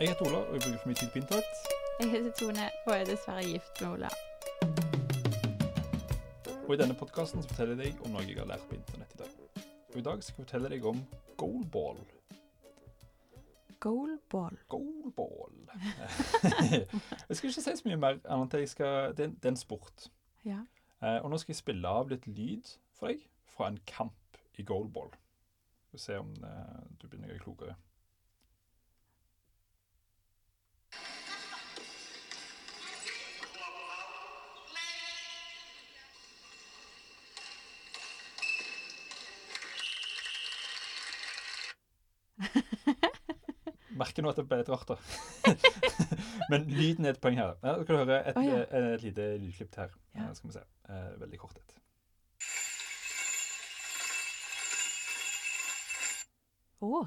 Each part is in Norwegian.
Jeg heter Ola, og jeg bruker for mye tid på internett. Jeg heter Tone og er dessverre gift med Ola. Og i denne podkasten forteller jeg deg om noe jeg har lært på internett i dag. Og i dag skal jeg fortelle deg om goalball. Goalball. Goalball. jeg skal ikke si så mye mer enn at jeg skal, det, er, det er en sport. Ja. Eh, og nå skal jeg spille av litt lyd for deg fra en kamp i goalball. Vi får se om eh, du blir noe klokere. Merker nå at det ble litt rart, da. Men lyden er et poeng her. Ja, da skal du høre et, oh, ja. et, et lite lydklipp her. Ja. Eh, skal vi se. Eh, veldig kort et. Oh.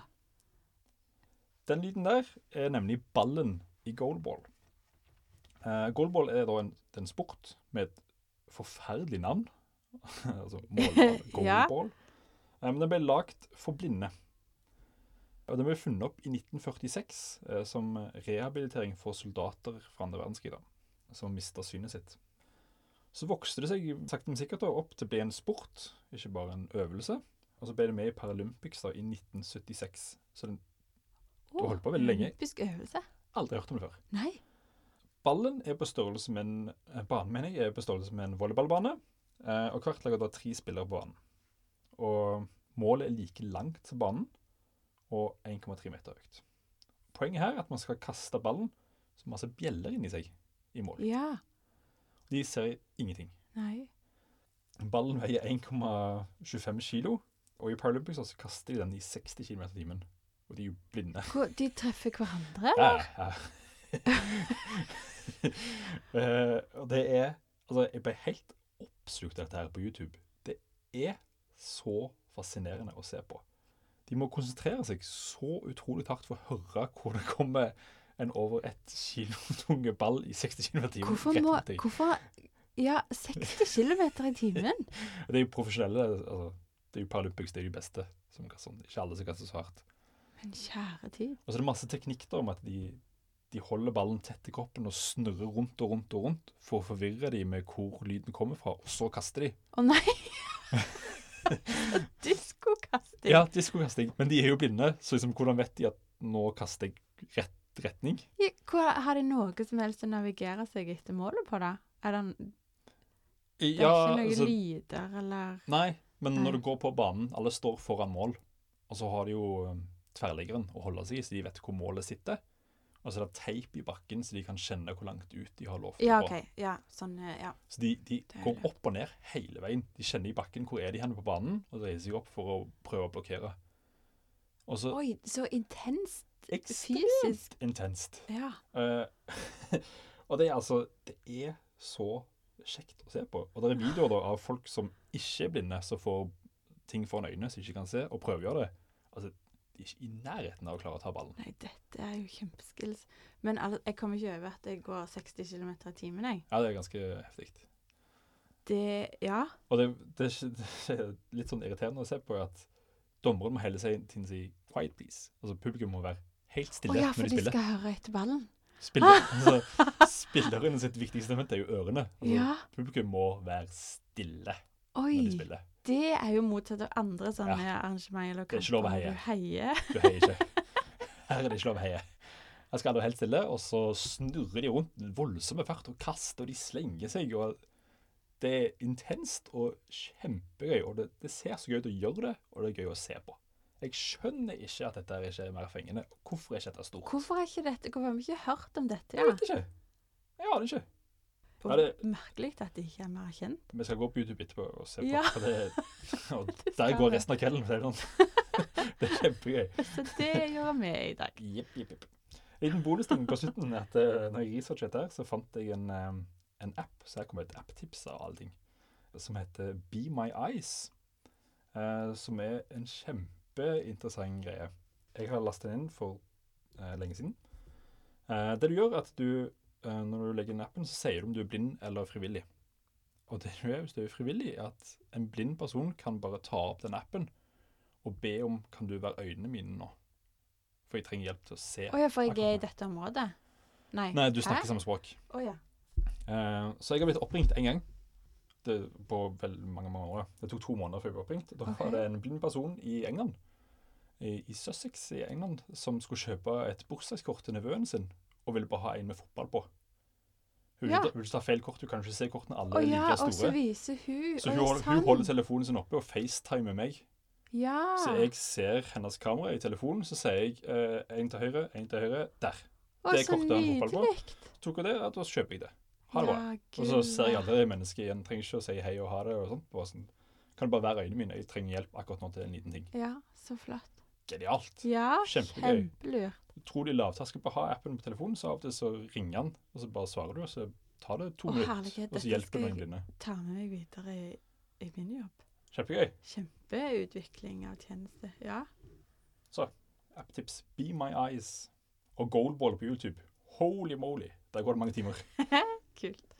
Den lyden der er nemlig ballen i goalball. Eh, goalball er da en, en sport med et forferdelig navn. altså målball, Ja. goalball. Eh, men den ble lagt for blinde. Og den ble funnet opp i 1946 eh, som rehabilitering for soldater fra andre verdenskrig da, som mista synet sitt. Så vokste det seg sakte, men sikkert da, opp til å bli en sport, ikke bare en øvelse. Og så ble det med i Paralympics da, i 1976. Så den oh, holdt på veldig lenge. Olympisk øvelse. aldri hørt om det før. Nei. Ballen er på størrelse med en eh, banen, mener jeg, er på størrelse med en volleyballbane. Eh, og hvert lag har da tre spillere på banen. Og målet er like langt som banen og 1,3 meter høyt. Poenget her er at man skal kaste ballen som masse bjeller inni seg i mål. Ja. De ser ingenting. Nei. Ballen veier 1,25 kilo, og i Paralympics så kaster de den i 60 km i timen. Og de er jo blinde. Hvor, de treffer hverandre? Ja, ja. Eh, og det er Altså, jeg ble helt oppslukt av dette her på YouTube. Det er så fascinerende å se på. De må konsentrere seg så utrolig hardt for å høre hvor det kommer en over ett kilo tunge ball i 60 km i timen. Hvorfor må. Hvorfor Ja, 60 km i timen? Det er jo profesjonelle altså, Det er jo Paralympics, det er de beste som kaster sånn. Ikke alle som kaster så hardt. Men kjære tid. Og så er det masse teknikk da om at de, de holder ballen tett i kroppen og snurrer rundt og rundt og rundt for å forvirre dem med hvor lyden kommer fra, og så kaster de. Å nei! Diskokasting. Ja, diskokasting. Men de er jo blinde, så liksom, hvordan vet de at nå kaster jeg rett retning? Ja, Hvor, har de noe som helst å navigere seg etter målet på, da? Er det, en- det er ikke noen altså, lyder, eller Nei, men Nei. når du går på banen, alle står foran mål, og så har de jo um, tverrliggeren å holde seg i, så de vet hvor målet sitter. Og så er det teip i bakken, så de kan kjenne hvor langt ut de har lov til Ja, å gå. Ja, sånn, eh, ja. Så de, de går opp og ned hele veien. De kjenner i bakken hvor er de henne på banen, og reiser seg opp for å prøve å blokkere. Og så Oi, så intenst ekstremt fysisk. intenst. Ja. Uh, og det er altså Det er så kjekt å se på. Og det er videoer da av folk som ikke er blinde, som får ting foran øynene som ikke kan se, og prøver å gjøre det. Altså, ikke i nærheten av å klare å ta ballen. Nei, dette er jo kjempeskills. Men jeg kommer ikke over at jeg går 60 km i timen, jeg. Ja, det er ganske heftig. Det Ja. Og det, det, det er litt sånn irriterende å se på at dommeren må helle seg til å si 'quiet, please'. Altså Publikum må være helt Å stille ja, når for de de skal høre etter ballen. Spiller, altså, spilleren sitt viktigste element er jo ørene. Altså, Ja. Publikum må være stille Oi. når de spiller. Det er jo motsatt av andre sånne Ja. arrangementer eller Det er ikke lov å heie. Du heier. Du heier ikke. Her er det ikke lov å heie. Her skal alle helt stille, og så snurrer de rundt med voldsomme fart og kaster, og de slenger seg. og Det er intenst og kjempegøy, og det, det ser så gøy ut å gjøre det, og det er gøy å se på. Jeg skjønner ikke at dette er ikke er mer fengende. Hvorfor er ikke dette stort? Hvorfor er ikke dette Hvorfor har vi ikke hørt om dette? Jeg vet ikke. Jeg aner ikke. Ja, det- Merkelig at det ikke er mer kjent. Vi skal gå på YouTube etterpå og se på. Ja. For det, og der går resten av kvelden. Det, det er kjempegøy. Så det gjør vi i dag. Jepp, jepp, jepp. En liten bonusting på slutten er at eh, når jeg researchet der, så fant jeg en, eh, en app, så her kommer et app-tips av alle ting, som heter Be My Eyes, eh, som er en kjempeinteressant greie. Jeg har lastet den inn for lenge siden. Det du gjør, er at du, når du legger inn appen, så sier du om du er blind eller frivillig. Og det du er hvis du er frivillig, er at en blind person kan bare ta opp den appen og be om kan du være øynene mine nå. For jeg trenger hjelp til å se. Å ja, for jeg er i dette området? Nei. Nei, du Hæ? snakker samme språk. Oh ja. uh, så jeg har blitt oppringt én gang. Det, på vel mange mange år. Det tok to måneder før jeg ble oppringt. Da okay. var det en blind person i England, i, i Sussex i England, som skulle kjøpe et bursdagskort til nevøen sin, og ville bare ha en med fotball på. Hun Ja. vil ta feil kort, hun kan ikke se kortene. Alle er ja, store. og så viser hun Så hun, hun holder telefonen sin oppe og facetimer meg. Ja. Så jeg ser hennes kamera i telefonen, så sier jeg eh, en til høyre, en til høyre, der. Å, det er kortet han fotball på. Tok hun det, og da kjøper jeg det. Ha det bra. Ja, Og så ser jeg aldri mennesket igjen. Trenger ikke å si hei og ha det. og sånt. Bare sånn, kan det bare være øynene mine. Jeg trenger hjelp akkurat nå til en liten ting. Ja, så flott. Genialt. Ja, Kjempegøy. kjempelurt. Utrolig lavterskel på å ha appen på telefonen, så av og til så ringer han, og så bare svarer du, og så tar det to minutter. Og så hjelper du noen jeg- blinde. Ta med meg videre i, i min jobb. Kjempegøy. Kjempeutvikling av tjeneste. Ja. Så Apptips Be My Eyes og Goldball på YouTube. Holy moly. Der går det mange timer. Kult.